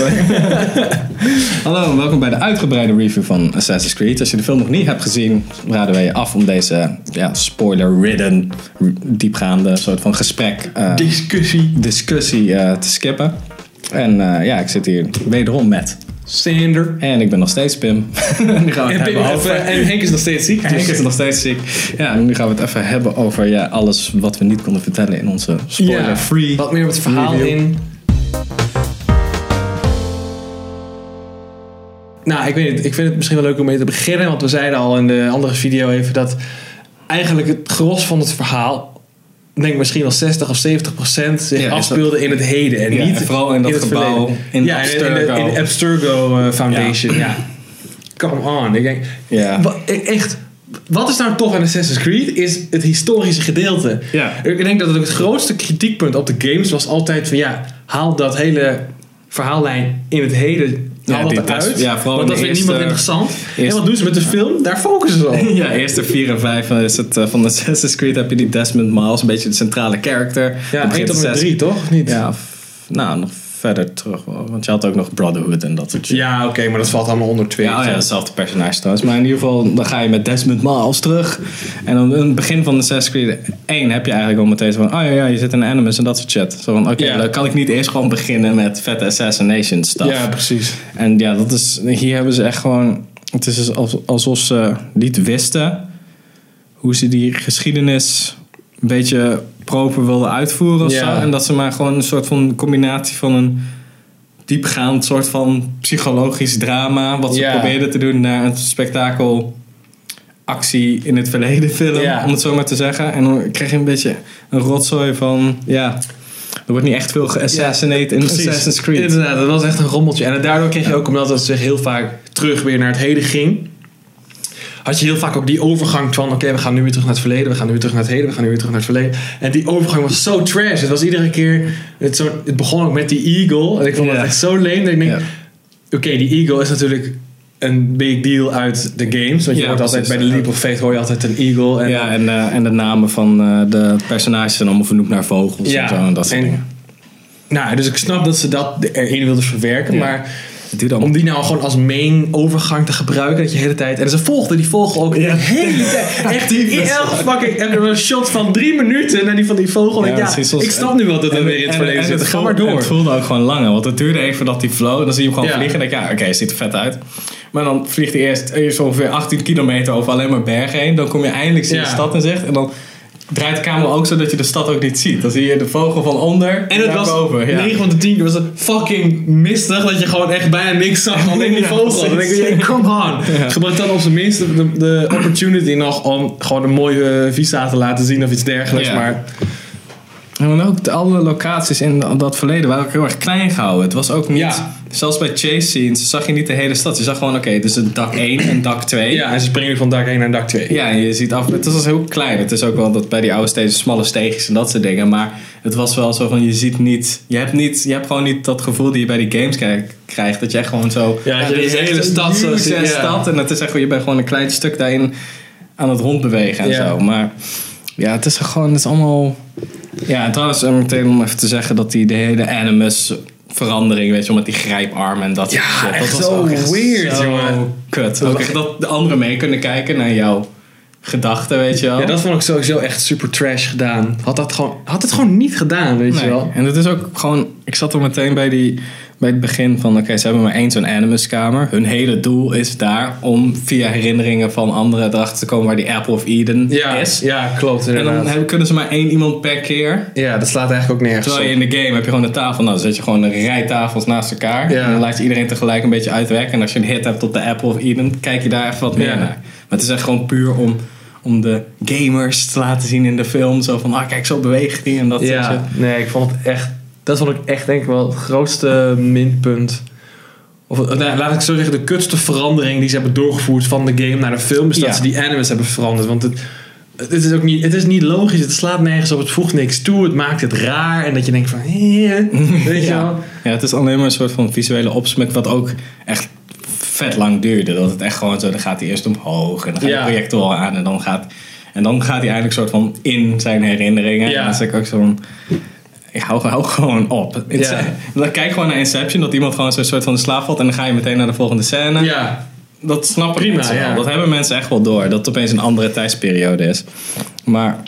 Hallo en welkom bij de uitgebreide review van Assassin's Creed. Als je de film nog niet hebt gezien, raden wij je af om deze ja, spoiler-ridden, diepgaande soort van gesprek, eh, Discussie. discussie eh, te skippen. En eh, ja, ik zit hier wederom met. Sander. En ik ben nog steeds Pim. nu gaan we het En, hebben over... en Henk is nog steeds ziek. Henk dus- is nog steeds ziek. Ja, nu gaan we het even hebben over ja, alles wat we niet konden vertellen in onze spoiler-free Wat meer op het verhaal review. in. Nou, ik weet niet. Ik vind het misschien wel leuk om mee te beginnen. Want we zeiden al in de andere video even dat eigenlijk het gros van het verhaal, ik denk misschien wel 60 of 70 procent, zich Ja, afspeelde in het heden. En Ja, niet en vooral in dat het gebouw verleden. in ja, in, in de, Abstergo. in de Abstergo eh, Foundation. Ja. Come on. Ik denk, wa- echt. Wat is nou tof aan Assassin's Creed is het historische gedeelte. Ja. Ik denk dat het, het grootste kritiekpunt op de games was altijd van ja, haal dat hele verhaallijn in het heden. Ja, Haal die dat eruit. ja, vooral want dat vindt niemand eerste- interessant. En wat doen ze met de film? Daar focussen ze op. Ja, eerste 4 en 5 is het eh, van Assassin's Creed heb je die Desmond Miles, een beetje de centrale character. Ja, Op 1 begin tot en met zes- 3 toch? Niet? Ja, nou, nog verder terug. Want je had ook nog Brotherhood en dat soort shit. Ja, oké, maar dat valt allemaal onder 2. Ja, oh ja, hetzelfde personage trouwens. Maar in ieder geval, dan ga je met Desmond Miles terug. En dan in het begin van Assassin's Creed 1 heb je eigenlijk al meteen van... Oh ja, ja, je zit in Animus en dat soort shit. Zo van, oké, Ja. dan kan ik niet eerst gewoon beginnen met vette assassination stuff. Ja, precies. En ja, dat is, hier hebben ze echt gewoon. Het is als- alsof ze niet wisten hoe ze die geschiedenis een beetje proper wilden uitvoeren of Ja. zo. En dat ze maar gewoon een soort van combinatie van een diepgaand soort van psychologisch drama, wat ze Ja. probeerden te doen, naar een spektakel actie in het verleden film, Ja. om het zo maar te zeggen. En dan krijg je een beetje een rotzooi van, ja, er wordt niet echt veel geassassinate in Precies. Assassin's Creed. Inderdaad, dat was echt een rommeltje. En daardoor kreeg je ook, omdat het zich heel vaak terug weer naar het heden ging, had je heel vaak ook die overgang van: oké, we gaan nu weer terug naar het verleden, we gaan nu weer terug naar het heden, we gaan nu weer terug naar het verleden. En die overgang was zo trash. Het was iedere keer. Het, zo, het begon ook met die Eagle. En ik vond dat echt zo leem. Dat ik denk: oké, die Eagle is natuurlijk een big deal uit de games. Want je Ja, hoort altijd bij de Leap of Faith hoor je altijd een Eagle. En ja, en, eh, en de namen van eh, de personages zijn allemaal vernoemd naar vogels Ja, en zo en dat soort en- dingen. Nou, dus ik snap dat ze dat erin wilden verwerken. Ja. Maar Om die nou gewoon als main overgang te gebruiken. Dat je de hele tijd. En ze volgden die vogel ook de hele tijd. Echt in elke fucking. En er een shot van drie minuten naar die van die vogel. Ja, En ik snap nu wel dat we En- weer in het en- verleden en zitten. Ga maar voelde- door. Het voelde ook gewoon langer, want het duurde even voordat hij vloog. Dan zie je hem gewoon vliegen. En denk je, ja, oké, het ziet er vet uit. Maar dan vliegt hij eerst, eerst ongeveer 18 kilometer over alleen maar bergen heen. Dan kom je eindelijk Ja. de stad in zicht. En dan draait de camera ook zo dat je de stad ook niet ziet. Dan zie je de vogel van onder En het was boven. Ja. 9 van de 10 keer was het fucking mistig dat je gewoon echt bijna niks zag. Alleen die Ja, vogel. Dan denk je, come on. Gebruik dan op zijn minst de, de opportunity nog om gewoon een mooie visa te laten zien of iets dergelijks. Ja. Maar En dan ook de, alle locaties in dat verleden waren ook heel erg klein gehouden. Het was ook niet, Ja. Zelfs bij chase scenes zag je niet de hele stad. Je zag gewoon, oké, dus het dak 1 en dak 2. ja, en ze springen van dak 1 naar dak 2. Ja, en je ziet af, het was heel klein. Het is ook wel dat bij die oude steden smalle steegjes en dat soort dingen. Maar het was wel zo van, je ziet niet, je hebt niet, je hebt gewoon niet dat gevoel die je bij die games krijgt. krijgt dat je echt gewoon zo, Ja, dat je de hele een stad zo ziet, stad. En het is echt, je bent gewoon een klein stuk daarin aan het rondbewegen en Ja. zo. Maar ja, het is gewoon, het is allemaal... Ja, en trouwens, meteen om even te zeggen dat die de hele Animus verandering, weet je, wel, met die grijparm en dat soort Ja, shit. dat was zo echt weird, zo jongen. Kut. Ook echt dat de anderen mee kunnen kijken naar jouw gedachten, weet je wel. Ja, dat vond ik sowieso echt super trash gedaan. Had, dat gewoon, had het gewoon niet gedaan, weet je wel. En het is ook gewoon, ik zat er meteen bij, die, bij het begin van, oké, ze hebben maar één zo'n Animus-kamer. Hun hele doel is daar om via herinneringen van anderen erachter te komen waar die Apple of Eden Ja, is. ja klopt En dan inderdaad. hebben- kunnen ze maar één iemand per keer. Ja, dat slaat eigenlijk ook nergens Terwijl je in de game heb je gewoon een tafel. Nou, dan zet je gewoon een rij tafels naast elkaar. Ja. En dan laat je iedereen tegelijk een beetje uitwerken. En als je een hit hebt op de Apple of Eden, kijk je daar even wat meer Ja. naar. Maar het is echt gewoon puur om, om de gamers te laten zien in de film. Zo van, ah kijk, zo beweegt die en dat. Ja, nee, ik vond het echt... Dat vond ik echt denk ik wel het grootste minpunt. Of eh, nou, laat ik zo zeggen, de kutste verandering die ze hebben doorgevoerd van de game naar de film... is dat Ja. ze die animus hebben veranderd. Want het, het, is ook niet, het is niet logisch, het slaat nergens op, het voegt niks toe. Het maakt het raar en dat je denkt van... eh, weet je wel? Ja. ja, het is alleen maar een soort van visuele opsmuk wat ook echt vet lang duurde. Dat het echt gewoon zo, dan gaat hij eerst omhoog en dan gaat Ja. de projector aan en dan gaat, en dan gaat hij eigenlijk soort van in zijn herinneringen. Ja. En dan is ik ook zo'n... ik hou, hou gewoon op. Ja. Kijk gewoon naar Inception, dat iemand gewoon zo'n soort van de slaap valt en dan ga je meteen naar de volgende scène. Ja, Dat snap ik Prima, mensen ja. Dat hebben mensen echt wel door. Dat het opeens een andere tijdsperiode is. Maar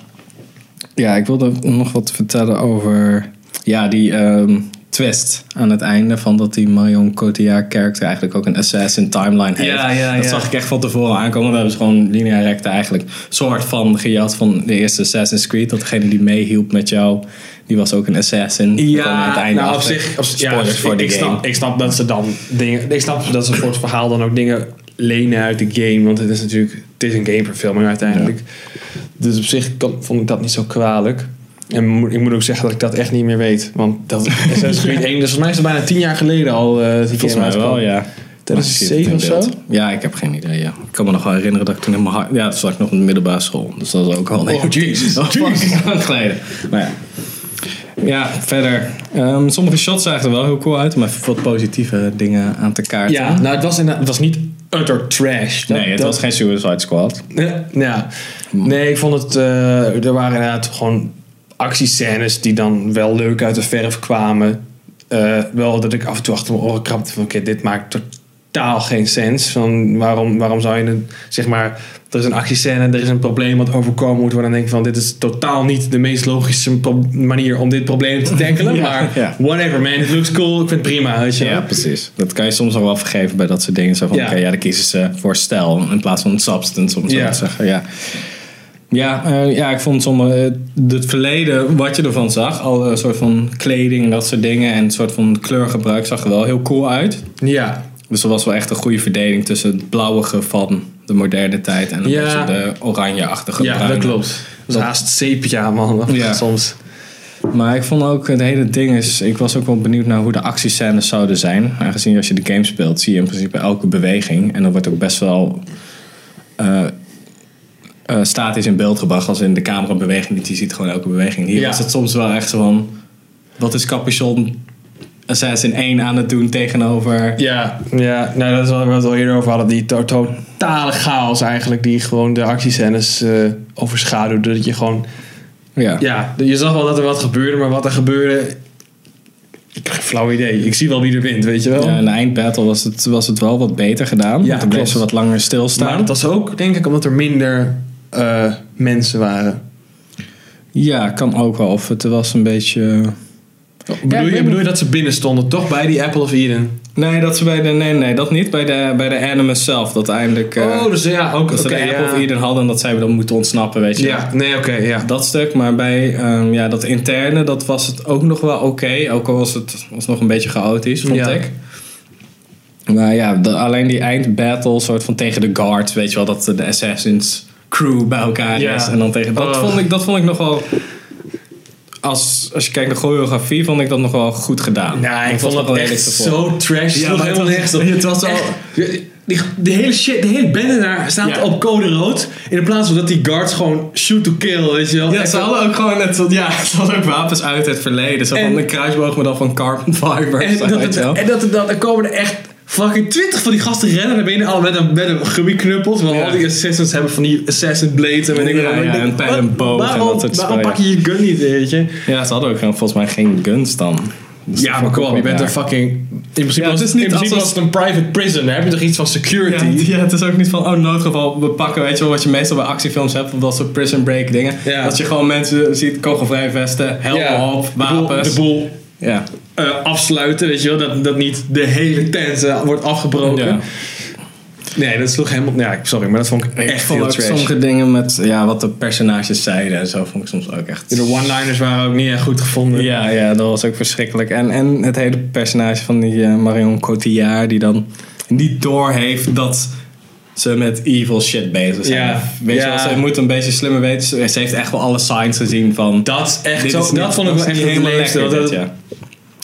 ja, ik wilde nog wat vertellen over ja, die ehm, twist aan het einde. Van dat die Marion Cotillard character eigenlijk ook een assassin timeline heeft. Ja, ja, dat ja. zag ik echt van tevoren aankomen. We hebben ze gewoon linea recta eigenlijk soort van gejat van de eerste Assassin's Creed. Dat degene die meehielp met jou, die was ook een assassin. Aan het einde nou op zich, op, ja, Spoilers voor ik, de ik game. snap, ik snap dat ze dan dingen, ik snap dat ze voor het verhaal dan ook dingen lenen uit de game, want het is natuurlijk, het is een gameverfilming uiteindelijk. Dus op zich kan- vond ik dat niet zo kwalijk. En ik moet ook zeggen dat ik dat echt niet meer weet, want dat Assassin's Creed 1, dus volgens mij is het bijna tien jaar geleden al. die Volgens mij wel, ja. 2007 of zo? Ja, ik heb geen idee. Ja. Ik kan me nog wel herinneren dat ik toen in mijn hart... Ja, toen zat ik nog in de middelbare school. Dus dat is ook al een Oh, jezus. Dat was lang geleden. Maar ja. Ja, verder. Ehm, sommige shots zagen er wel heel cool uit. Om even wat positieve dingen aan te kaarten. Ja, nou het was, inderdaad- het was niet utter trash. Dat- nee, het dat- was geen Suicide Squad. Ja, ja. Nee, ik vond het. eh, er waren inderdaad gewoon actiescènes die dan wel leuk uit de verf kwamen. Eh, wel dat ik af en toe achter mijn oren krabde van: oké, dit maakt totaal geen sens. Van waarom, waarom zou je een, zeg maar, er is een actiescène, er is een probleem wat overkomen moet worden. Dan denk ik van: dit is totaal niet de meest logische manier om dit probleem te tackelen. Ja, maar ja. whatever, man, it looks cool. Ik vind het prima, weet je. Ja, precies. Dat kan je soms nog wel vergeven bij dat soort dingen. Zo van, Ja. oké, ja, dan kiezen ze voor stijl in plaats van substance, om het zo te zeggen. Ja, ja, eh, ja ik vond sommige, het verleden, wat je ervan zag, al een soort van kleding en dat soort dingen en een soort van kleurgebruik zag er wel heel cool uit. ja. Dus er was wel echt een goede verdeling tussen het blauwige van de moderne tijd en een Ja. beetje de oranjeachtige Ja, bruine. dat klopt. Dat is Dat- haast sepia, man. Ja. Soms. Maar ik vond ook het hele ding is. Ik was ook wel benieuwd naar hoe de actiescènes zouden zijn. Aangezien als je de game speelt, zie je in principe elke beweging. En dan wordt ook best wel eh, eh, statisch in beeld gebracht. Als in de camera beweging niet. Je ziet gewoon elke beweging. Hier Ja. was het soms wel echt zo van. Wat is Capuchon Assassin 1 aan het doen tegenover. Ja, ja nou, dat is wat we het al eerder over hadden. Die to- totale chaos eigenlijk. Die gewoon de actiescènes eh overschaduwde. Dat je gewoon... Ja. Ja, je zag wel dat er wat gebeurde. Maar wat er gebeurde... Ik heb geen flauw idee. Ik zie wel wie er wint, weet je wel. Ja, in de eindbattle was het, was het wel wat beter gedaan. Ja, want bleef ze wat langer stilstaan. maar dat was ook, denk ik, omdat er minder eh, mensen waren. Ja, kan ook wel. Of het was een beetje. Bedoel, ik je, weet bedoel je dat ze binnen stonden, toch? Bij die Apple of Eden? Nee, dat ze bij de. Nee, nee, dat niet. Bij de, bij de Animus zelf. Dat eindelijk. eh, oh, dus ja, ook dat ze de Apple ja. of Eden hadden en dat zij dan moeten ontsnappen, weet je. Ja, nee, oké, ja. Dat stuk. Maar bij ehm, ja, dat interne, dat was het ook nog wel oké. Ook al was het was nog een beetje chaotisch, vond Ja. ik. Maar ja, de- alleen die eindbattle, soort van tegen de guards, weet je wel, dat de Assassins crew bij elkaar Ja. is. En dan tegen. Dat, Oh. vond ik, dat vond ik nog wel. Als, als je kijkt naar choreografie, vond ik dat nog wel goed gedaan. Ja, ik vond dat wel echt zo trash. Ja, het helemaal was- nergens op. het was die, de hele shit, de hele bende daar staat Ja. op code rood. In plaats van dat die guards gewoon shoot to kill, weet je wel. Ja, Echt ze hadden ook gewoon net, ja, ze hadden ook wapens uit het verleden. Zo van En- een kruisboog, maar dan van carbon fiber. En, dat, en dat, dat, er komen er echt fucking 20 van die gasten rennen naar binnen. Alle met een, met een gummiknuppel. Terwijl Ja. al die assassins hebben van die assassin blades. En weet ik Ja, wat. ja, Ik denk, en pijl en boog en dat soort Waarom pak je je gun niet, weet je? Ja, ze hadden ook volgens mij geen guns dan. Dus Ja, maar kom op, je bent een fucking... In principe, Ja, het is in niet principe als- was het een private prison. Daar heb je toch iets van security. Ja, ja, het is ook niet van, oh noodgeval, we pakken, weet je wel, wat je meestal bij actiefilms hebt, of dat soort prison break dingen. Ja. Dat je gewoon mensen ziet, kogelvrij vesten, helmen op, wapens. De boel Ja. Eh, afsluiten, weet je wel. Dat, dat niet de hele tent wordt afgebroken. ja. Nee, dat sloeg helemaal... Ja, sorry, maar dat vond ik Ik echt vond heel ook trash. sommige dingen met, ja, wat de personages zeiden en zo, vond ik soms ook echt... De one-liners waren ook niet echt goed gevonden. Ja, ja, dat was ook verschrikkelijk. En, en het hele personage van die eh, Marion Cotillard, die dan niet doorheeft dat ze met evil shit bezig zijn. Ja, Weet je wel, ze moet een beetje slimmer weten. Ze heeft echt wel alle signs gezien van... Dat echt zo... dat vond ik wel echt het leukste. dat- ja.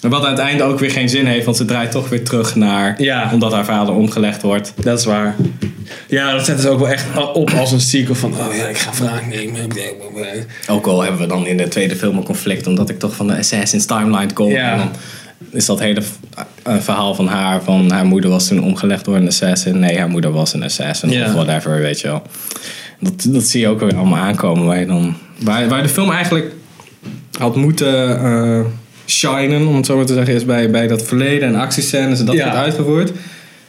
Wat aan het einde ook weer geen zin heeft, want ze draait toch weer terug naar... Ja. Omdat haar vader omgelegd wordt. Dat is waar. Ja, dat zetten ze ook wel echt op als een sequel van... Oh ja, ik ga wraak nemen. Ook al hebben we dan in de tweede film een conflict, omdat ik toch van de Assassin's Timeline kom. Ja. En dan is dat hele eh, verhaal van haar, van haar moeder was toen omgelegd door een assassin. Nee, haar moeder was een assassin Ja. of whatever, weet je wel. Dat, dat zie je ook weer allemaal aankomen, waar, je dan, waar, waar de film eigenlijk had moeten eh, shinen, om het zo maar te zeggen, is bij, bij dat verleden en actiescènes en dat Ja. wordt uitgevoerd.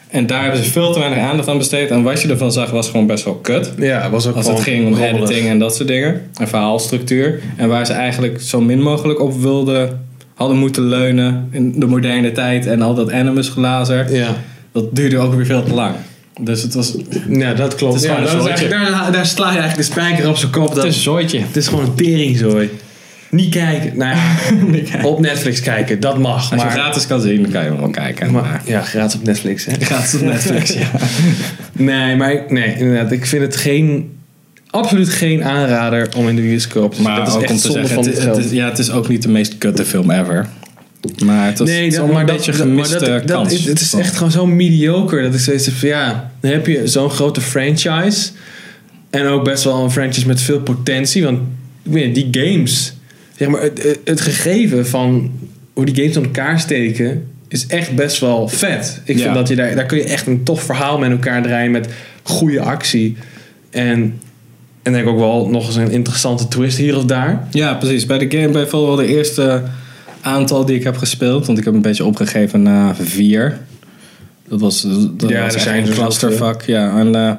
En daar hebben ze veel te weinig aandacht aan besteed. En wat je ervan zag was gewoon best wel kut. Ja, was ook Als het ging om rommelig. editing en dat soort dingen. En verhaalstructuur. En waar ze eigenlijk zo min mogelijk op wilden, hadden moeten leunen in de moderne tijd. En al dat animus glazer. Ja. Dat duurde ook weer veel te lang. Dus het was... ja, dat klopt. Ja, dat daar, daar sla je eigenlijk de spijker op zijn kop. Dat, Het is een zooitje. het is gewoon een teringzooi. Niet kijken. Nou ja, op Netflix kijken, dat mag. Als je maar, gratis kan zien, dan kan je hem wel kijken. maar- Maar, ja, gratis op Netflix. Hè? gratis op Netflix, ja. Nee, maar nee, inderdaad. Ik vind het geen, absoluut geen aanrader om in de bioscoop te. Maar dat is ook echt om te zeggen, van het, het het geld. is, ja, het is ook niet de meest kutte film ever. Maar het was, het is allemaal een beetje dat- gemiste maar dat- dat kans. is- het is echt gewoon zo mediocre. Dat ik steeds heb van, ja, dan heb je zo'n grote franchise. En ook best wel een franchise met veel potentie. Want die games, zeg maar, het, het, gegeven van hoe die games aan elkaar steken, is echt best wel vet. Ik Ja. vind dat je daar, daar kun je echt een tof verhaal met elkaar draaien met goede actie. En, en denk ook wel nog eens een interessante twist hier of daar. Ja, precies. Bij de game, bij wel de eerste aantal die ik heb gespeeld. Want ik heb een beetje opgegeven na vier. Dat was, dat Ja, was er zijn een er clusterfuck. Ja, en eh,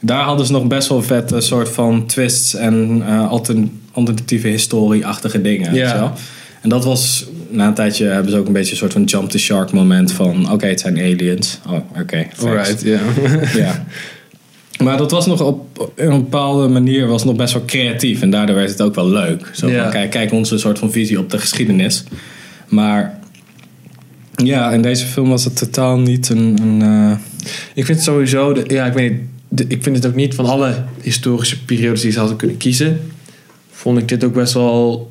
daar hadden ze nog best wel vette soort van twists en eh, altern- alternatieve historie-achtige dingen. Ja. En dat was, na een tijdje hebben ze ook een beetje een soort van jump the shark moment van, oké, het zijn aliens. Oh, oké. thanks. Alright, ja. Ja. Maar dat was nog op een bepaalde manier was nog best wel creatief. En daardoor werd het ook wel leuk. Zo van, kijk, kijk onze soort van visie op de geschiedenis. Maar ja, in deze film was het totaal niet een... een eh, Ik vind sowieso, de, ja, ik weet niet, de- ik vind het ook niet van alle historische periodes die ze hadden kunnen kiezen. Vond ik dit ook best wel,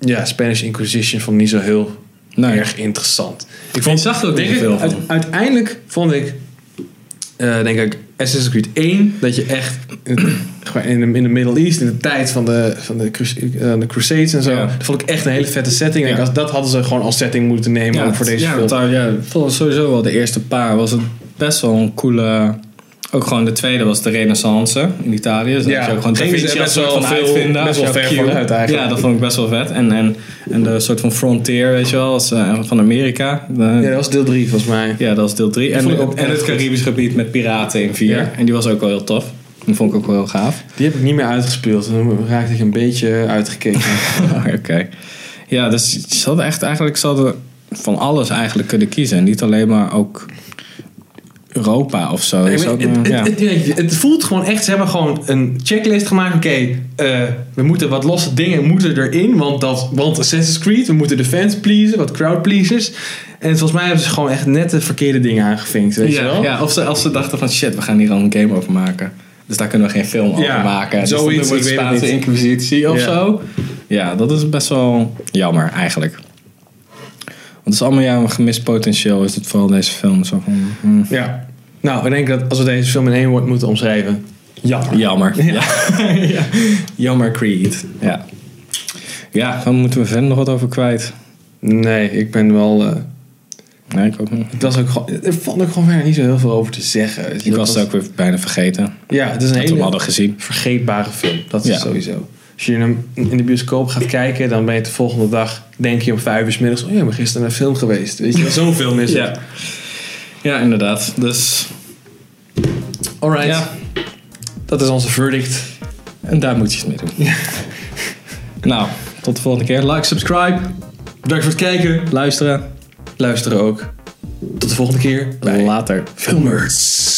ja, Spanish Inquisition vond ik niet zo heel nee, erg interessant. Ik je zag er ook denk ik, veel uit- uiteindelijk vond ik, eh, denk ik, Assassin's Creed 1, dat je echt in, het- gewoon in, de, in de Middle East, in de tijd van de, van de, eh, de Crusades en zo, Ja. dat vond ik echt een hele vette setting. Ja. denk, als, dat hadden ze gewoon als setting moeten nemen voor deze film. ja, sowieso wel de eerste paar was het best wel een coole... Ook gewoon de tweede was de renaissance in Italië. Dus Ja, dat je ook gewoon Da Vinci best wel van veel- uitvinden. best wel ver eigenlijk. Ja, dat vond ik best wel vet. En, en, en de soort van frontier, weet je wel, als, eh, van Amerika. De- ja, dat was deel 3 volgens mij. Ja, dat is deel 3. En, en het. Caribisch gebied met piraten in 4. Ja. En die was ook wel heel tof. Die vond ik ook wel heel gaaf. Die heb ik niet meer uitgespeeld. Dan raakte ik een beetje uitgekeken. Oké. Ja, dus ze hadden echt eigenlijk ze hadden van alles eigenlijk kunnen kiezen. Niet alleen maar ook Europa of zo. Dus ook, het, ja. het, het, het voelt gewoon echt, ze hebben gewoon een checklist gemaakt. Oké, eh, we moeten wat losse dingen moeten erin. Want, dat, want Assassin's Creed, we moeten de fans pleasen, wat crowd pleasers. En volgens mij hebben ze gewoon echt net de verkeerde dingen aangevinkt. Weet je wel? ja, of ze, als ze dachten van shit, we gaan hier al een game over maken. Dus daar kunnen we geen film over Ja, maken. Dus zoiets, dan wordt Spaanse. Inquisitie of Ja. zo. Ja, dat is best wel jammer eigenlijk. Het is allemaal ja, een gemist potentieel is het vooral deze film. Zo van, hmm. Ja. Nou, ik denk dat als we deze film in één woord moeten omschrijven. Jammer. Jammer. Ja. ja. Jammer Creed. Ja. Ja, dan moeten we verder nog wat over kwijt. Nee, ik ben wel... eh, Nee, ik ook niet. het was ook gewoon, er vond ook gewoon verder niet zo heel veel over te zeggen. Ik was het ook weer bijna vergeten. Ja, het is een Dat we hele hadden gezien. vergeetbare film. Dat is Ja. sowieso. Als je hem in de bioscoop gaat kijken, dan ben je de volgende dag, denk je om vijf uur 's middags, oh ja, ik ben gisteren naar een film geweest. Weet je, zo'n film is het. Ja. Ja, inderdaad. Dus Alright. ja, Dat is onze verdict. en daar moet je het mee doen. nou, tot de volgende keer. Like, subscribe, Bedankt voor het kijken. luisteren. Luisteren ook. Tot de volgende keer. bij Later. Filmers.